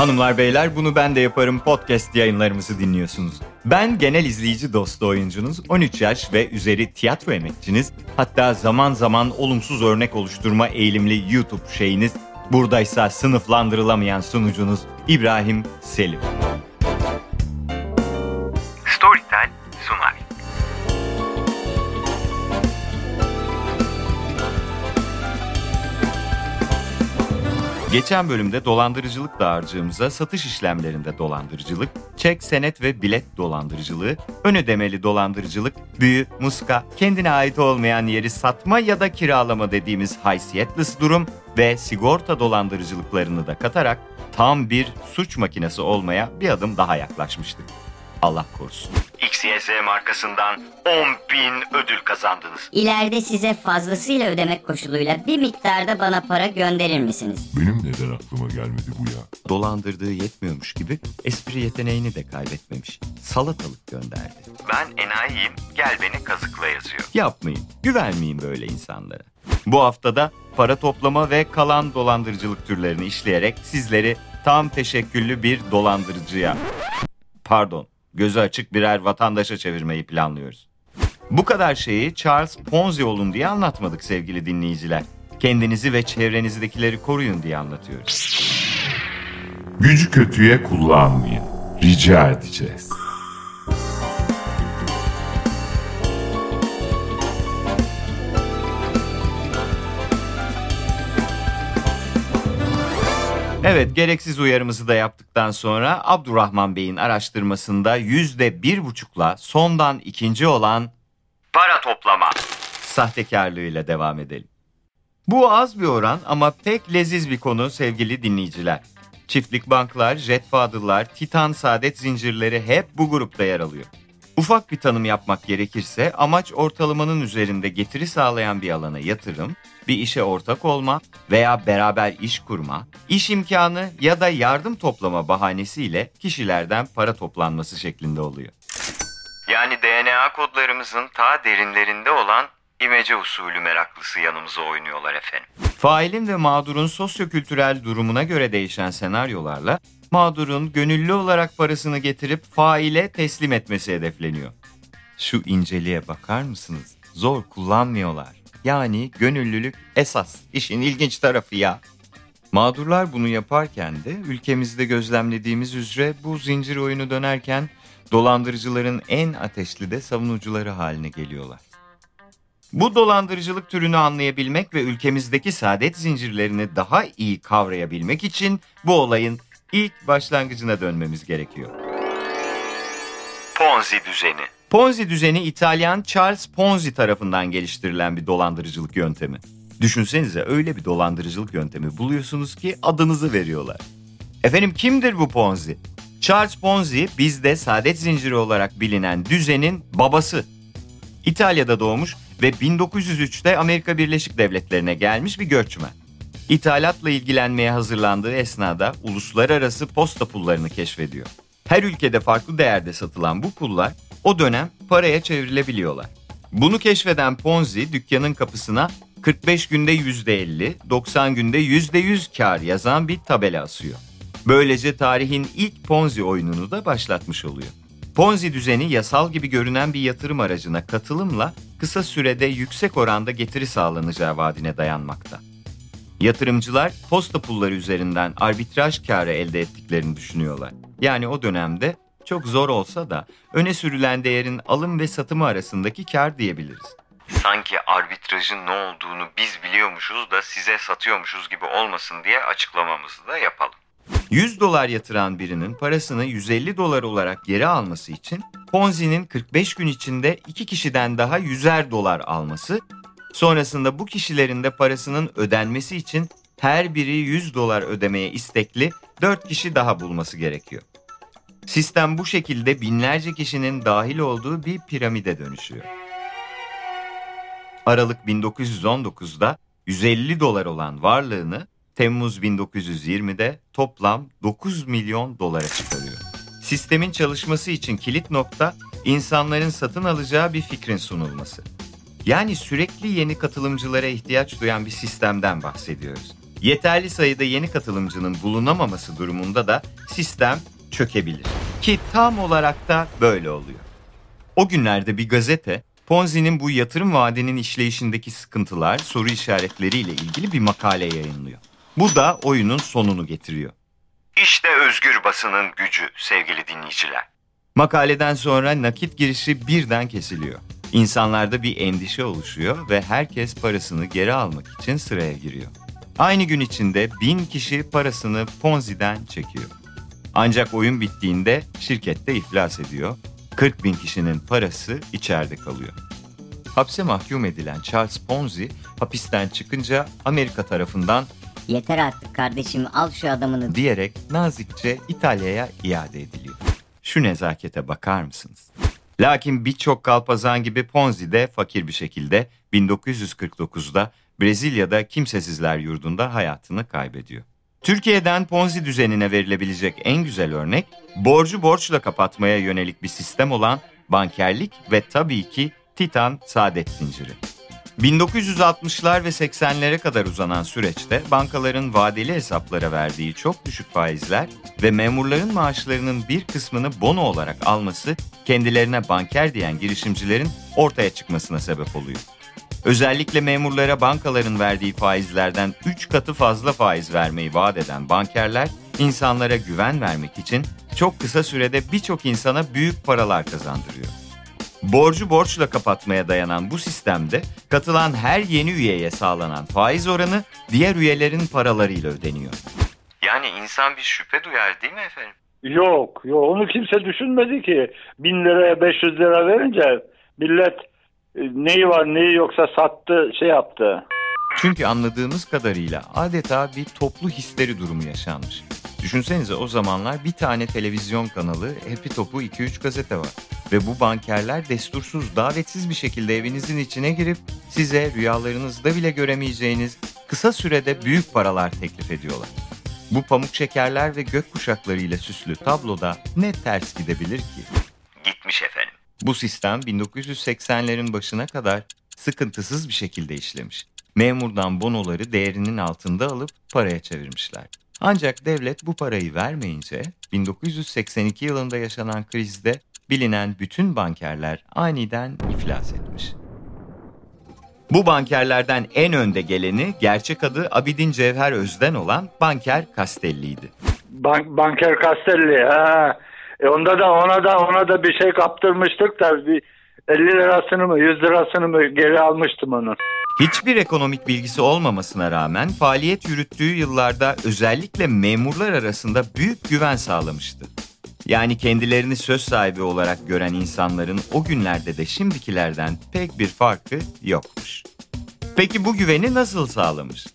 Hanımlar beyler bunu ben de yaparım podcast yayınlarımızı dinliyorsunuz. Ben genel izleyici dostu oyuncunuz, 13 yaş ve üzeri tiyatro emekçiniz, hatta zaman zaman olumsuz örnek oluşturma eğilimli YouTube şeyiniz, buradaysa sınıflandırılamayan sunucunuz İbrahim Selim. Geçen bölümde dolandırıcılık dağarcığımıza satış işlemlerinde dolandırıcılık, çek, senet ve bilet dolandırıcılığı, ön ödemeli dolandırıcılık, büyü, muska, kendine ait olmayan yeri satma ya da kiralama dediğimiz haysiyetless durum ve sigorta dolandırıcılıklarını da katarak tam bir suç makinesi olmaya bir adım daha yaklaşmıştık. Allah korusun. XYZ markasından 10 bin ödül kazandınız. İleride size fazlasıyla ödemek koşuluyla bir miktarda bana para gönderir misiniz? Benim neden aklıma gelmedi bu ya? Dolandırdığı yetmiyormuş gibi espri yeteneğini de kaybetmemiş. Salatalık gönderdi. Ben enayiyim gel beni kazıkla yazıyor. Yapmayın, güvenmeyin böyle insanlara. Bu haftada para toplama ve kalan dolandırıcılık türlerini işleyerek sizleri tam teşekküllü bir dolandırıcıya, pardon, gözü açık birer vatandaşa çevirmeyi planlıyoruz. Bu kadar şeyi Charles Ponzi olun diye anlatmadık sevgili dinleyiciler. Kendinizi ve çevrenizdekileri koruyun diye anlatıyoruz. Gücü kötüye kullanmayın. Rica edeceğiz. Evet gereksiz uyarımızı da yaptıktan sonra Abdurrahman Bey'in araştırmasında yüzde bir buçukla sondan ikinci olan Para toplama. sahtekarlığıyla devam edelim. Bu az bir oran ama pek leziz bir konu sevgili dinleyiciler. Çiftlik banklar, jet fadıllar, titan saadet zincirleri hep bu grupta yer alıyor. Ufak bir tanım yapmak gerekirse amaç ortalamanın üzerinde getiri sağlayan bir alana yatırım, bir işe ortak olma veya beraber iş kurma, iş imkanı ya da yardım toplama bahanesiyle kişilerden para toplanması şeklinde oluyor. Yani DNA kodlarımızın ta derinlerinde olan imece usulü meraklısı yanımıza oynuyorlar efendim. Failin ve mağdurun sosyokültürel durumuna göre değişen senaryolarla mağdurun gönüllü olarak parasını getirip faile teslim etmesi hedefleniyor. Şu inceliğe bakar mısınız? Zor kullanmıyorlar. Yani gönüllülük esas. İşin ilginç tarafı ya. Mağdurlar bunu yaparken de ülkemizde gözlemlediğimiz üzere bu zincir oyunu dönerken dolandırıcıların en ateşli de savunucuları haline geliyorlar. Bu dolandırıcılık türünü anlayabilmek ve ülkemizdeki saadet zincirlerini daha iyi kavrayabilmek için bu olayın ilk başlangıcına dönmemiz gerekiyor. Ponzi düzeni. Ponzi düzeni İtalyan Charles Ponzi tarafından geliştirilen bir dolandırıcılık yöntemi. Düşünsenize öyle bir dolandırıcılık yöntemi buluyorsunuz ki adınızı veriyorlar. Efendim kimdir bu Ponzi? Charles Ponzi bizde saadet zinciri olarak bilinen düzenin babası. İtalya'da doğmuş ve 1903'te Amerika Birleşik Devletleri'ne gelmiş bir göçmen. İthalatla ilgilenmeye hazırlandığı esnada uluslararası posta pullarını keşfediyor. Her ülkede farklı değerde satılan bu pullar o dönem paraya çevrilebiliyorlar. Bunu keşfeden Ponzi dükkanın kapısına 45 günde %50, 90 günde %100 kar yazan bir tabela asıyor. Böylece tarihin ilk Ponzi oyununu da başlatmış oluyor. Ponzi düzeni yasal gibi görünen bir yatırım aracına katılımla kısa sürede yüksek oranda getiri sağlanacağı vaadine dayanmakta. Yatırımcılar posta pulları üzerinden arbitraj karı elde ettiklerini düşünüyorlar. Yani o dönemde çok zor olsa da öne sürülen değerin alım ve satımı arasındaki kar diyebiliriz. Sanki arbitrajın ne olduğunu biz biliyormuşuz da size satıyormuşuz gibi olmasın diye açıklamamızı da yapalım. 100 dolar yatıran birinin parasını 150 dolar olarak geri alması için Ponzi'nin 45 gün içinde iki kişiden daha 100'er dolar alması, sonrasında bu kişilerin de parasının ödenmesi için her biri 100 dolar ödemeye istekli 4 kişi daha bulması gerekiyor. Sistem bu şekilde binlerce kişinin dahil olduğu bir piramide dönüşüyor. Aralık 1919'da 150 dolar olan varlığını Temmuz 1920'de toplam 9 milyon dolara çıkarıyor. Sistemin çalışması için kilit nokta insanların satın alacağı bir fikrin sunulması. Yani sürekli yeni katılımcılara ihtiyaç duyan bir sistemden bahsediyoruz. Yeterli sayıda yeni katılımcının bulunamaması durumunda da sistem çökebilir. Ki tam olarak da böyle oluyor. O günlerde bir gazete Ponzi'nin bu yatırım vaadinin işleyişindeki sıkıntılar, soru işaretleriyle ilgili bir makale yayınlıyor. Bu da oyunun sonunu getiriyor. İşte özgür basının gücü sevgili dinleyiciler. Makaleden sonra nakit girişi birden kesiliyor. İnsanlarda bir endişe oluşuyor ve herkes parasını geri almak için sıraya giriyor. Aynı gün içinde bin kişi parasını Ponzi'den çekiyor. Ancak oyun bittiğinde şirkette iflas ediyor. 40 bin kişinin parası içeride kalıyor. Hapse mahkum edilen Charles Ponzi hapisten çıkınca Amerika tarafından Yeter artık kardeşim al şu adamını. diyerek nazikçe İtalya'ya iade ediliyor. Şu nezakete bakar mısınız? Lakin birçok kalpazan gibi Ponzi de fakir bir şekilde 1949'da Brezilya'da kimsesizler yurdunda hayatını kaybediyor. Türkiye'den Ponzi düzenine verilebilecek en güzel örnek borcu borçla kapatmaya yönelik bir sistem olan bankerlik ve tabii ki Titan saadet zinciri. 1960'lar ve 80'lere kadar uzanan süreçte bankaların vadeli hesaplara verdiği çok düşük faizler ve memurların maaşlarının bir kısmını bono olarak alması kendilerine banker diyen girişimcilerin ortaya çıkmasına sebep oluyor. Özellikle memurlara bankaların verdiği faizlerden 3 katı fazla faiz vermeyi vaat eden bankerler insanlara güven vermek için çok kısa sürede birçok insana büyük paralar kazandırıyor. Borcu borçla kapatmaya dayanan bu sistemde katılan her yeni üyeye sağlanan faiz oranı diğer üyelerin paralarıyla ödeniyor. Yani insan bir şüphe duyar değil mi efendim? Yok, yok onu kimse düşünmedi ki. Bin liraya 500 lira verince millet neyi var neyi yoksa sattı şey yaptı. Çünkü anladığımız kadarıyla adeta bir toplu histeri durumu yaşanmış. Düşünsenize o zamanlar bir tane televizyon kanalı, Happy Top'u 2-3 gazete var. Ve bu bankerler destursuz, davetsiz bir şekilde evinizin içine girip size rüyalarınızda bile göremeyeceğiniz kısa sürede büyük paralar teklif ediyorlar. Bu pamuk şekerler ve gök kuşaklarıyla süslü tabloda ne ters gidebilir ki? Gitmiş efendim. Bu sistem 1980'lerin başına kadar sıkıntısız bir şekilde işlemiş. Memurdan bonoları değerinin altında alıp paraya çevirmişler. Ancak devlet bu parayı vermeyince 1982 yılında yaşanan krizde bilinen bütün bankerler aniden iflas etmiş. Bu bankerlerden en önde geleni gerçek adı Abidin Cevher Özden olan Banker Castelli'ydi. Bank, banker Castelli ha. E onda da ona da ona da bir şey kaptırmıştık da bir 50 lirasını mı 100 lirasını mı geri almıştım onun. Hiçbir ekonomik bilgisi olmamasına rağmen faaliyet yürüttüğü yıllarda özellikle memurlar arasında büyük güven sağlamıştı. Yani kendilerini söz sahibi olarak gören insanların o günlerde de şimdikilerden pek bir farkı yokmuş. Peki bu güveni nasıl sağlamış?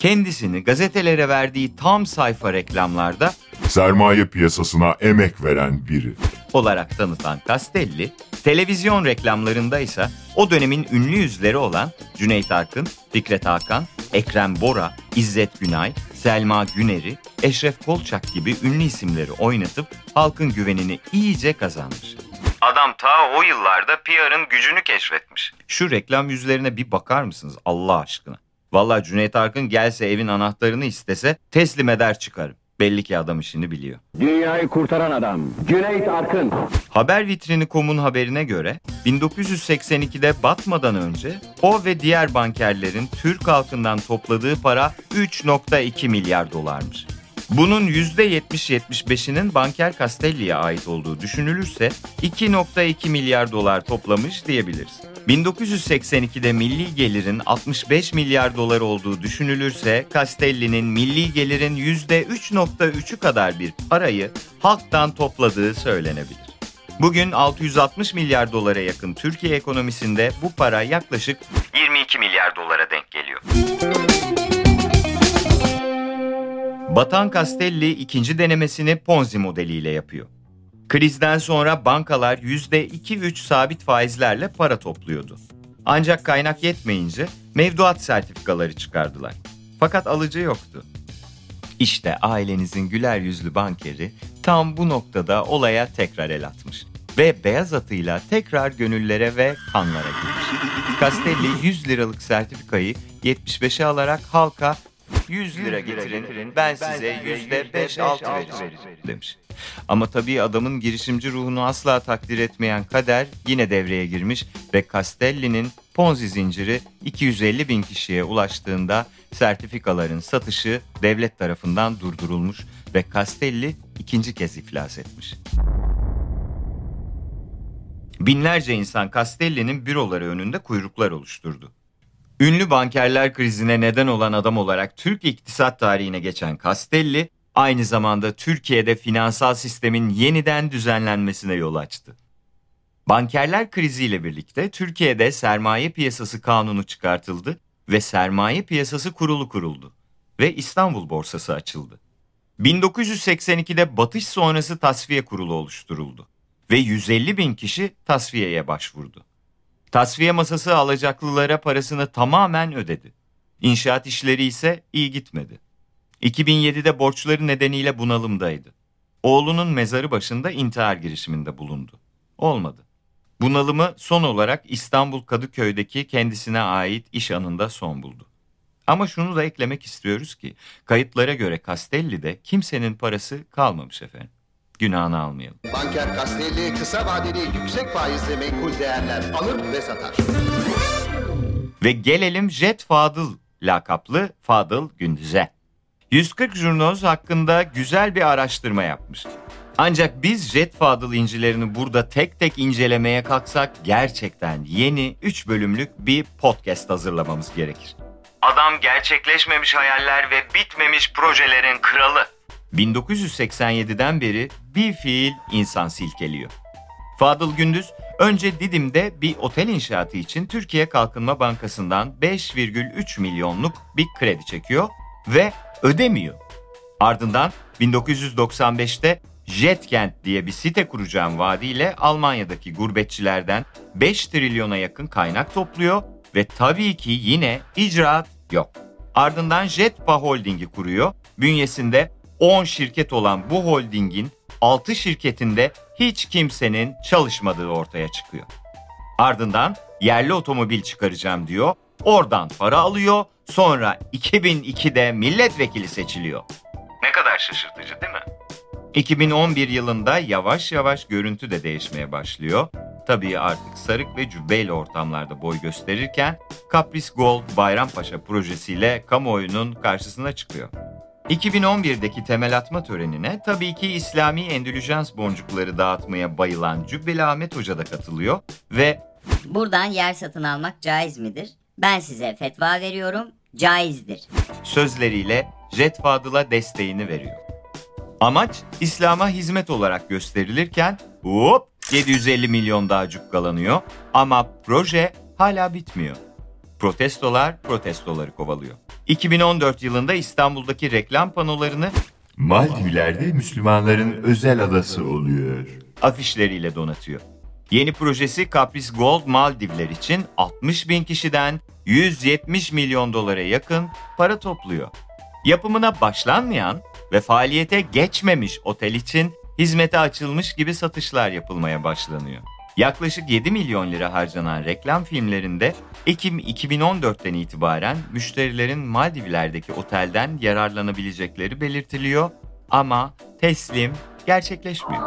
Kendisini gazetelere verdiği tam sayfa reklamlarda Sermaye piyasasına emek veren biri. olarak tanıtan Castelli, televizyon reklamlarında ise o dönemin ünlü yüzleri olan Cüneyt Arkın, Fikret Hakan, Ekrem Bora, İzzet Günay, Selma Güner'i, Eşref Kolçak gibi ünlü isimleri oynatıp halkın güvenini iyice kazanmış. Adam ta o yıllarda PR'ın gücünü keşfetmiş. Şu reklam yüzlerine bir bakar mısınız Allah aşkına? Vallahi Cüneyt Arkın gelse evin anahtarını istese teslim eder çıkarım. Belli ki adam işini biliyor. Dünyayı kurtaran adam. Cüneyt Arkın. Haber Vitrini.com'un haberine göre 1982'de batmadan önce o ve diğer bankerlerin Türk halkından topladığı para 3.2 milyar dolarmış. Bunun %70-75'inin Banker Castelli'ye ait olduğu düşünülürse 2.2 milyar dolar toplamış diyebiliriz. 1982'de milli gelirin 65 milyar dolar olduğu düşünülürse Castelli'nin milli gelirin %3.3'ü kadar bir parayı halktan topladığı söylenebilir. Bugün 660 milyar dolara yakın Türkiye ekonomisinde bu para yaklaşık 22 milyar dolara denk geliyor. Batan Castelli ikinci denemesini Ponzi modeliyle yapıyor. Krizden sonra bankalar %2-3 sabit faizlerle para topluyordu. Ancak kaynak yetmeyince mevduat sertifikaları çıkardılar. Fakat alıcı yoktu. İşte ailenizin güler yüzlü bankeri tam bu noktada olaya tekrar el atmış. Ve beyaz atıyla tekrar gönüllere ve kanlara girmiş. Castelli 100 liralık sertifikayı 75'e alarak halka 100 lira getirin ben size yüzde 5-6 vereceğim demiş. Ama tabii adamın girişimci ruhunu asla takdir etmeyen kader yine devreye girmiş ve Castelli'nin Ponzi zinciri 250 bin kişiye ulaştığında sertifikaların satışı devlet tarafından durdurulmuş ve Castelli ikinci kez iflas etmiş. Binlerce insan Castelli'nin büroları önünde kuyruklar oluşturdu. Ünlü bankerler krizine neden olan adam olarak Türk iktisat tarihine geçen Castelli, aynı zamanda Türkiye'de finansal sistemin yeniden düzenlenmesine yol açtı. Bankerler kriziyle birlikte Türkiye'de sermaye piyasası kanunu çıkartıldı ve sermaye piyasası kurulu kuruldu ve İstanbul borsası açıldı. 1982'de batış sonrası tasfiye kurulu oluşturuldu ve 150 bin kişi tasfiyeye başvurdu. Tasfiye masası alacaklılara parasını tamamen ödedi. İnşaat işleri ise iyi gitmedi. 2007'de borçları nedeniyle bunalımdaydı. Oğlunun mezarı başında intihar girişiminde bulundu. Olmadı. Bunalımı son olarak İstanbul Kadıköy'deki kendisine ait iş anında son buldu. Ama şunu da eklemek istiyoruz ki kayıtlara göre Castelli'de kimsenin parası kalmamış efendim. Günahını almayalım. Banker Castelli kısa vadeli yüksek faizli menkul değerler alır ve satar. Ve gelelim Jet Fadıl lakaplı Fadıl Gündüz'e. 140 Jurnoz hakkında güzel bir araştırma yapmış. Ancak biz Jet Fadıl incilerini burada tek tek incelemeye kalksak gerçekten yeni 3 bölümlük bir podcast hazırlamamız gerekir. Adam gerçekleşmemiş hayaller ve bitmemiş projelerin kralı. 1987'den beri bir fiil insan silkeliyor. Fadıl Gündüz önce Didim'de bir otel inşaatı için Türkiye Kalkınma Bankası'ndan 5,3 milyonluk bir kredi çekiyor ve ödemiyor. Ardından 1995'te Jetkent diye bir site kuracağım vaadiyle Almanya'daki gurbetçilerden 5 trilyona yakın kaynak topluyor ve tabii ki yine icraat yok. Ardından Jetpa Holding'i kuruyor. Bünyesinde 10 şirket olan bu holdingin 6 şirketinde hiç kimsenin çalışmadığı ortaya çıkıyor. Ardından yerli otomobil çıkaracağım diyor. Oradan para alıyor. Sonra 2002'de milletvekili seçiliyor. Ne kadar şaşırtıcı değil mi? 2011 yılında yavaş yavaş görüntü de değişmeye başlıyor. Tabii artık sarık ve cübbeyle ortamlarda boy gösterirken Kapris Gold Bayrampaşa projesiyle kamuoyunun karşısına çıkıyor. 2011'deki temel atma törenine tabii ki İslami endülüjans boncukları dağıtmaya bayılan Cübbeli Ahmet Hoca da katılıyor ve Buradan yer satın almak caiz midir? Ben size fetva veriyorum, caizdir. sözleriyle Jet Fadıl'a desteğini veriyor. Amaç İslam'a hizmet olarak gösterilirken hop 750 milyon daha cukkalanıyor ama proje hala bitmiyor. Protestolar protestoları kovalıyor. 2014 yılında İstanbul'daki reklam panolarını Maldivler'de Müslümanların özel adası oluyor. afişleriyle donatıyor. Yeni projesi Capris Gold Maldivler için 60 bin kişiden 170 milyon dolara yakın para topluyor. Yapımına başlanmayan ve faaliyete geçmemiş otel için hizmete açılmış gibi satışlar yapılmaya başlanıyor. Yaklaşık 7 milyon lira harcanan reklam filmlerinde Ekim 2014'ten itibaren müşterilerin Maldivler'deki otelden yararlanabilecekleri belirtiliyor ama teslim gerçekleşmiyor.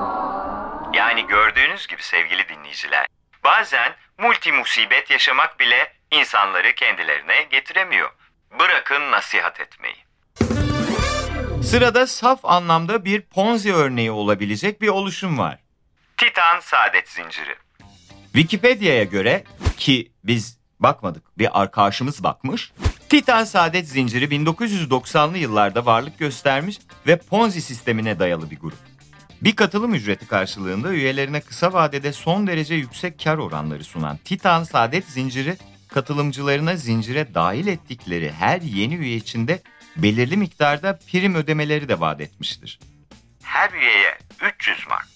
Yani gördüğünüz gibi sevgili dinleyiciler, bazen multi musibet yaşamak bile insanları kendilerine getiremiyor. Bırakın nasihat etmeyi. Sırada saf anlamda bir Ponzi örneği olabilecek bir oluşum var. Titan Saadet Zinciri. Wikipedia'ya göre ki biz bakmadık bir arkadaşımız bakmış. Titan Saadet Zinciri 1990'lı yıllarda varlık göstermiş ve Ponzi sistemine dayalı bir grup. Bir katılım ücreti karşılığında üyelerine kısa vadede son derece yüksek kar oranları sunan Titan Saadet Zinciri katılımcılarına zincire dahil ettikleri her yeni üye içinde belirli miktarda prim ödemeleri de vaat etmiştir. Her üyeye 300 mark.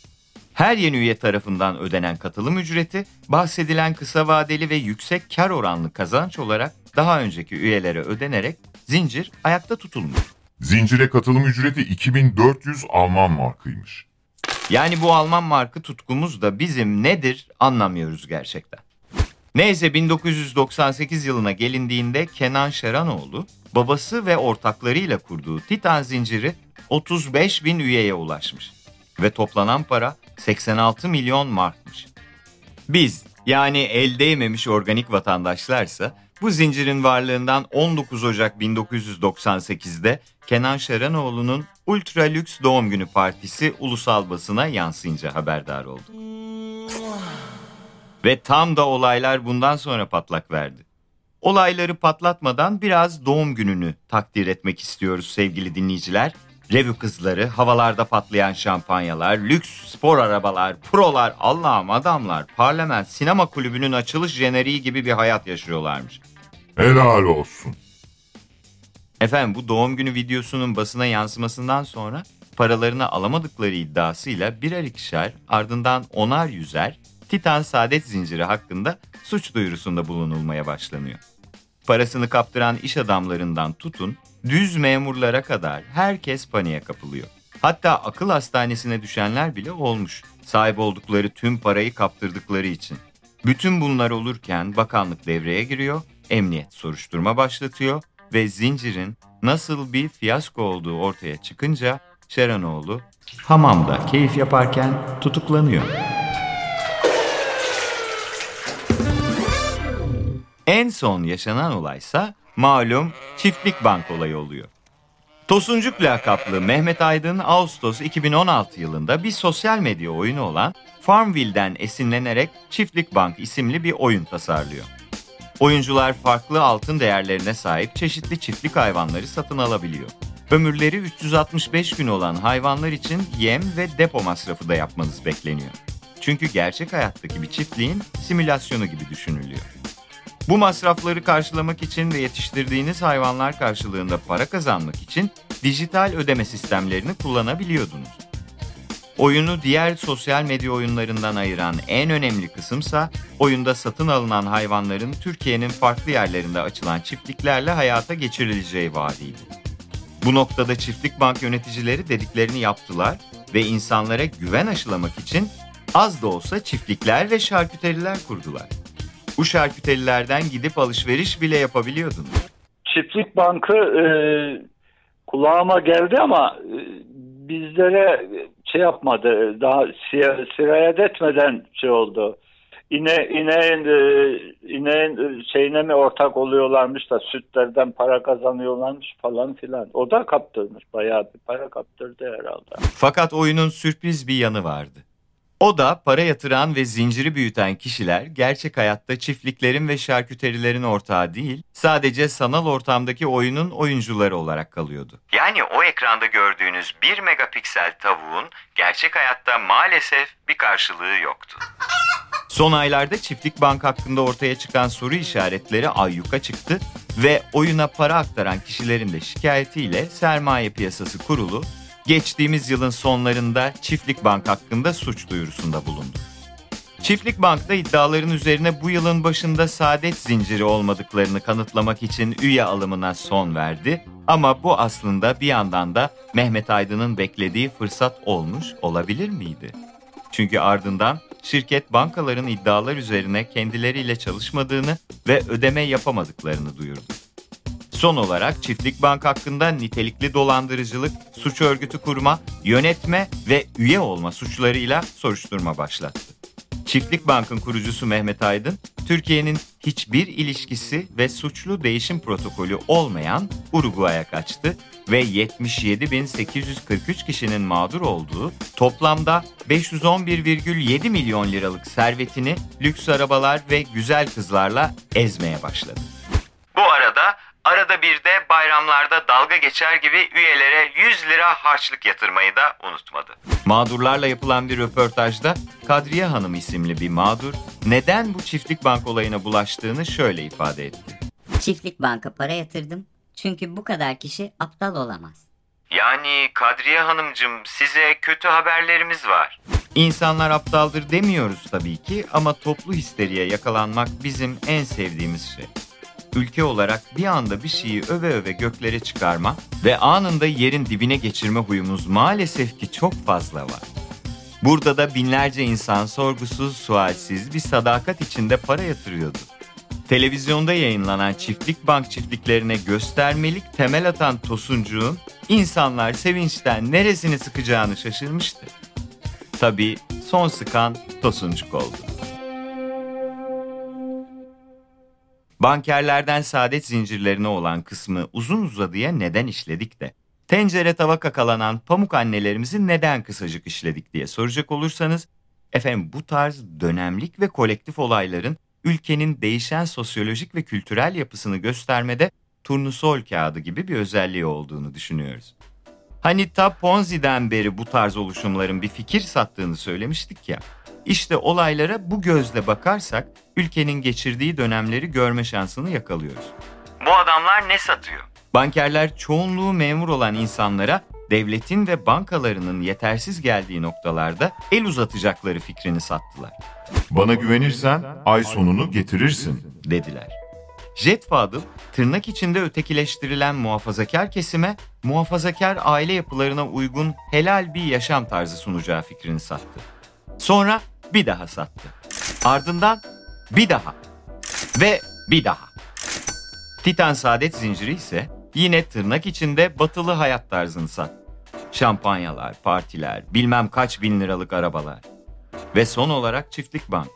Her yeni üye tarafından ödenen katılım ücreti bahsedilen kısa vadeli ve yüksek kar oranlı kazanç olarak daha önceki üyelere ödenerek zincir ayakta tutulmuş. Zincire katılım ücreti 2400 Alman markıymış. Yani bu Alman markı tutkumuz da bizim nedir anlamıyoruz gerçekten. Neyse 1998 yılına gelindiğinde Kenan Şeranoğlu babası ve ortaklarıyla kurduğu Titan zinciri 35 bin üyeye ulaşmış. Ve toplanan para 86 milyon markmış. Biz yani el değmemiş organik vatandaşlarsa bu zincirin varlığından 19 Ocak 1998'de Kenan Şeranoğlu'nun ultra lüks doğum günü partisi ulusal basına yansıyınca haberdar oldu. Ve tam da olaylar bundan sonra patlak verdi. Olayları patlatmadan biraz doğum gününü takdir etmek istiyoruz sevgili dinleyiciler. Revü kızları, havalarda patlayan şampanyalar, lüks spor arabalar, prolar, Allah'ım adamlar, parlament, sinema kulübünün açılış jeneriği gibi bir hayat yaşıyorlarmış. Helal olsun. Efendim bu doğum günü videosunun basına yansımasından sonra paralarını alamadıkları iddiasıyla birer ikişer ardından onar yüzer Titan Saadet Zinciri hakkında suç duyurusunda bulunulmaya başlanıyor. Parasını kaptıran iş adamlarından tutun, düz memurlara kadar herkes paniğe kapılıyor. Hatta akıl hastanesine düşenler bile olmuş. Sahip oldukları tüm parayı kaptırdıkları için. Bütün bunlar olurken bakanlık devreye giriyor, emniyet soruşturma başlatıyor ve zincirin nasıl bir fiyasko olduğu ortaya çıkınca Şeranoğlu hamamda keyif yaparken tutuklanıyor. En son yaşanan olaysa malum çiftlik bank olayı oluyor. Tosuncuk lakaplı Mehmet Aydın Ağustos 2016 yılında bir sosyal medya oyunu olan Farmville'den esinlenerek Çiftlik Bank isimli bir oyun tasarlıyor. Oyuncular farklı altın değerlerine sahip çeşitli çiftlik hayvanları satın alabiliyor. Ömürleri 365 gün olan hayvanlar için yem ve depo masrafı da yapmanız bekleniyor. Çünkü gerçek hayattaki bir çiftliğin simülasyonu gibi düşünülüyor. Bu masrafları karşılamak için ve yetiştirdiğiniz hayvanlar karşılığında para kazanmak için dijital ödeme sistemlerini kullanabiliyordunuz. Oyunu diğer sosyal medya oyunlarından ayıran en önemli kısımsa oyunda satın alınan hayvanların Türkiye'nin farklı yerlerinde açılan çiftliklerle hayata geçirileceği vaadiydi. Bu noktada çiftlik bank yöneticileri dediklerini yaptılar ve insanlara güven aşılamak için az da olsa çiftlikler ve şarküteriler kurdular. Bu şarküterilerden gidip alışveriş bile yapabiliyordunuz. Çiftlik Bankı e, kulağıma geldi ama e, bizlere şey yapmadı. Daha sirayet etmeden şey oldu. İne, ineğin, e, ineğin şeyine mi ortak oluyorlarmış da sütlerden para kazanıyorlarmış falan filan. O da kaptırmış. Bayağı bir para kaptırdı herhalde. Fakat oyunun sürpriz bir yanı vardı. O da para yatıran ve zinciri büyüten kişiler gerçek hayatta çiftliklerin ve şarküterilerin ortağı değil, sadece sanal ortamdaki oyunun oyuncuları olarak kalıyordu. Yani o ekranda gördüğünüz 1 megapiksel tavuğun gerçek hayatta maalesef bir karşılığı yoktu. Son aylarda Çiftlik Bank hakkında ortaya çıkan soru işaretleri ayyuka çıktı ve oyuna para aktaran kişilerin de şikayetiyle Sermaye Piyasası Kurulu geçtiğimiz yılın sonlarında Çiftlik Bank hakkında suç duyurusunda bulundu. Çiftlik Bank'ta iddiaların üzerine bu yılın başında saadet zinciri olmadıklarını kanıtlamak için üye alımına son verdi. Ama bu aslında bir yandan da Mehmet Aydın'ın beklediği fırsat olmuş olabilir miydi? Çünkü ardından şirket bankaların iddialar üzerine kendileriyle çalışmadığını ve ödeme yapamadıklarını duyurdu. Son olarak Çiftlik Bank hakkında nitelikli dolandırıcılık, suç örgütü kurma, yönetme ve üye olma suçlarıyla soruşturma başlattı. Çiftlik Bank'ın kurucusu Mehmet Aydın, Türkiye'nin hiçbir ilişkisi ve suçlu değişim protokolü olmayan Uruguay'a kaçtı ve 77.843 kişinin mağdur olduğu toplamda 511,7 milyon liralık servetini lüks arabalar ve güzel kızlarla ezmeye başladı. Bu arada arada bir de bayramlarda dalga geçer gibi üyelere 100 lira harçlık yatırmayı da unutmadı. Mağdurlarla yapılan bir röportajda Kadriye Hanım isimli bir mağdur neden bu çiftlik bank olayına bulaştığını şöyle ifade etti. Çiftlik banka para yatırdım. Çünkü bu kadar kişi aptal olamaz. Yani Kadriye Hanımcığım size kötü haberlerimiz var. İnsanlar aptaldır demiyoruz tabii ki ama toplu histeriye yakalanmak bizim en sevdiğimiz şey. Ülke olarak bir anda bir şeyi öve öve göklere çıkarma ve anında yerin dibine geçirme huyumuz maalesef ki çok fazla var. Burada da binlerce insan sorgusuz, sualsiz bir sadakat içinde para yatırıyordu. Televizyonda yayınlanan çiftlik bank çiftliklerine göstermelik temel atan Tosuncuğun insanlar sevinçten neresini sıkacağını şaşırmıştı. Tabii son sıkan Tosuncuk oldu. Bankerlerden saadet zincirlerine olan kısmı uzun uzadıya neden işledik de tencere tava kakalanan pamuk annelerimizi neden kısacık işledik diye soracak olursanız efendim bu tarz dönemlik ve kolektif olayların ülkenin değişen sosyolojik ve kültürel yapısını göstermede turnusol kağıdı gibi bir özelliği olduğunu düşünüyoruz. Hani ta Ponzi'den beri bu tarz oluşumların bir fikir sattığını söylemiştik ya. İşte olaylara bu gözle bakarsak ülkenin geçirdiği dönemleri görme şansını yakalıyoruz. Bu adamlar ne satıyor? Bankerler çoğunluğu memur olan insanlara devletin ve bankalarının yetersiz geldiği noktalarda el uzatacakları fikrini sattılar, Bana güvenirsen ay sonunu getirirsin. dediler. Jet Fadıl tırnak içinde ötekileştirilen muhafazakar kesime muhafazakar aile yapılarına uygun helal bir yaşam tarzı sunacağı fikrini sattı. Sonra bir daha sattı. Ardından bir daha ve bir daha. Titan Saadet Zinciri ise yine tırnak içinde batılı hayat tarzını sattı. Şampanyalar, partiler, bilmem kaç bin liralık arabalar. Ve son olarak Çiftlik Bank.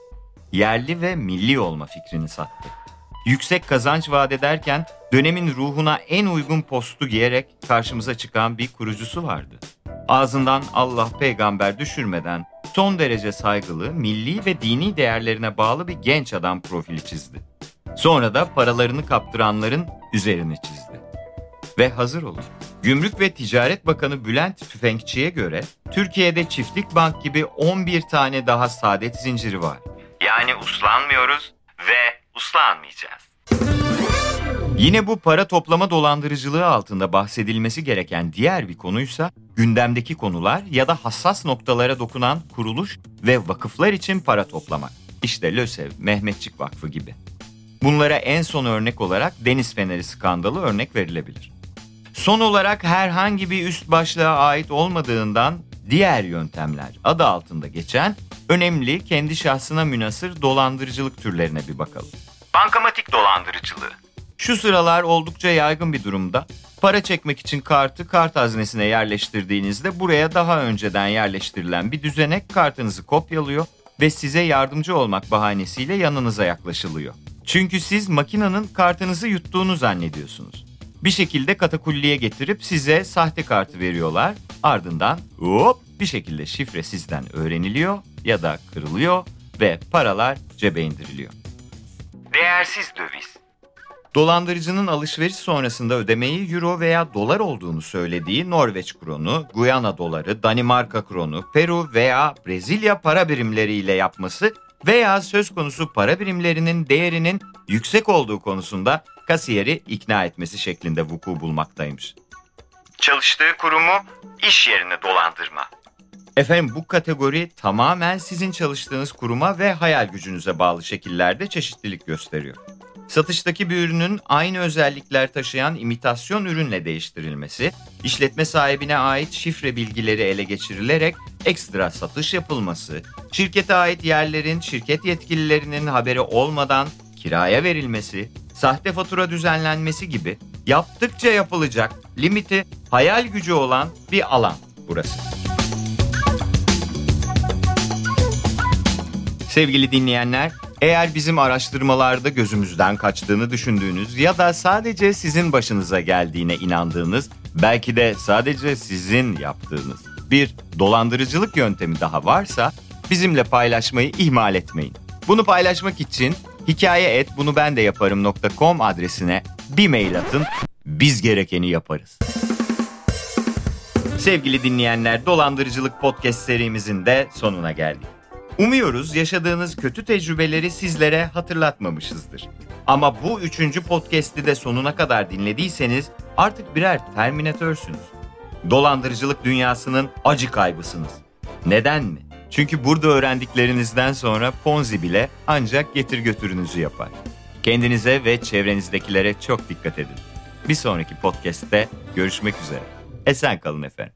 Yerli ve milli olma fikrini sattı. Yüksek kazanç vaat ederken dönemin ruhuna en uygun postu giyerek karşımıza çıkan bir kurucusu vardı. Ağzından Allah peygamber düşürmeden son derece saygılı, milli ve dini değerlerine bağlı bir genç adam profili çizdi. Sonra da paralarını kaptıranların üzerine çizdi. Ve hazır olun. Gümrük ve Ticaret Bakanı Bülent Tüfekçi'ye göre Türkiye'de Çiftlik Bank gibi 11 tane daha saadet zinciri var. Yani uslanmıyoruz ve uslanmayacağız. Yine bu para toplama dolandırıcılığı altında bahsedilmesi gereken diğer bir konuysa gündemdeki konular ya da hassas noktalara dokunan kuruluş ve vakıflar için para toplamak. İşte LÖSEV, Mehmetçik Vakfı gibi. Bunlara en son örnek olarak Deniz Feneri skandalı örnek verilebilir. Son olarak herhangi bir üst başlığa ait olmadığından diğer yöntemler adı altında geçen önemli kendi şahsına münasır dolandırıcılık türlerine bir bakalım. Bankamatik dolandırıcılığı. Şu sıralar oldukça yaygın bir durumda. Para çekmek için kartı kart haznesine yerleştirdiğinizde buraya daha önceden yerleştirilen bir düzenek kartınızı kopyalıyor ve size yardımcı olmak bahanesiyle yanınıza yaklaşılıyor. Çünkü siz makinenin kartınızı yuttuğunu zannediyorsunuz. Bir şekilde katakulliye getirip size sahte kartı veriyorlar. Ardından hop bir şekilde şifre sizden öğreniliyor ya da kırılıyor ve paralar cebe indiriliyor. Değersiz döviz. Dolandırıcının alışveriş sonrasında ödemeyi euro veya dolar olduğunu söylediği Norveç kronu, Guyana doları, Danimarka kronu, Peru veya Brezilya para birimleriyle yapması veya söz konusu para birimlerinin değerinin yüksek olduğu konusunda kasiyeri ikna etmesi şeklinde vuku bulmaktaymış. Çalıştığı kurumu iş yerine dolandırma. Efendim bu kategori tamamen sizin çalıştığınız kuruma ve hayal gücünüze bağlı şekillerde çeşitlilik gösteriyor. Satıştaki bir ürünün aynı özellikler taşıyan imitasyon ürünle değiştirilmesi, işletme sahibine ait şifre bilgileri ele geçirilerek ekstra satış yapılması, şirkete ait yerlerin şirket yetkililerinin haberi olmadan kiraya verilmesi, sahte fatura düzenlenmesi gibi yaptıkça yapılacak limiti hayal gücü olan bir alan burası. Sevgili dinleyenler, eğer bizim araştırmalarda gözümüzden kaçtığını düşündüğünüz ya da sadece sizin başınıza geldiğine inandığınız, belki de sadece sizin yaptığınız bir dolandırıcılık yöntemi daha varsa bizimle paylaşmayı ihmal etmeyin. Bunu paylaşmak için hikaye et bunu ben de yaparım.com adresine bir mail atın. Biz gerekeni yaparız. Sevgili dinleyenler, dolandırıcılık podcast serimizin de sonuna geldik. Umuyoruz yaşadığınız kötü tecrübeleri sizlere hatırlatmamışızdır. Ama bu üçüncü podcast'i de sonuna kadar dinlediyseniz artık birer terminatörsünüz. Dolandırıcılık dünyasının acı kaybısınız. Neden mi? Çünkü burada öğrendiklerinizden sonra Ponzi bile ancak getir götürünüzü yapar. Kendinize ve çevrenizdekilere çok dikkat edin. Bir sonraki podcast'te görüşmek üzere. Esen kalın efendim.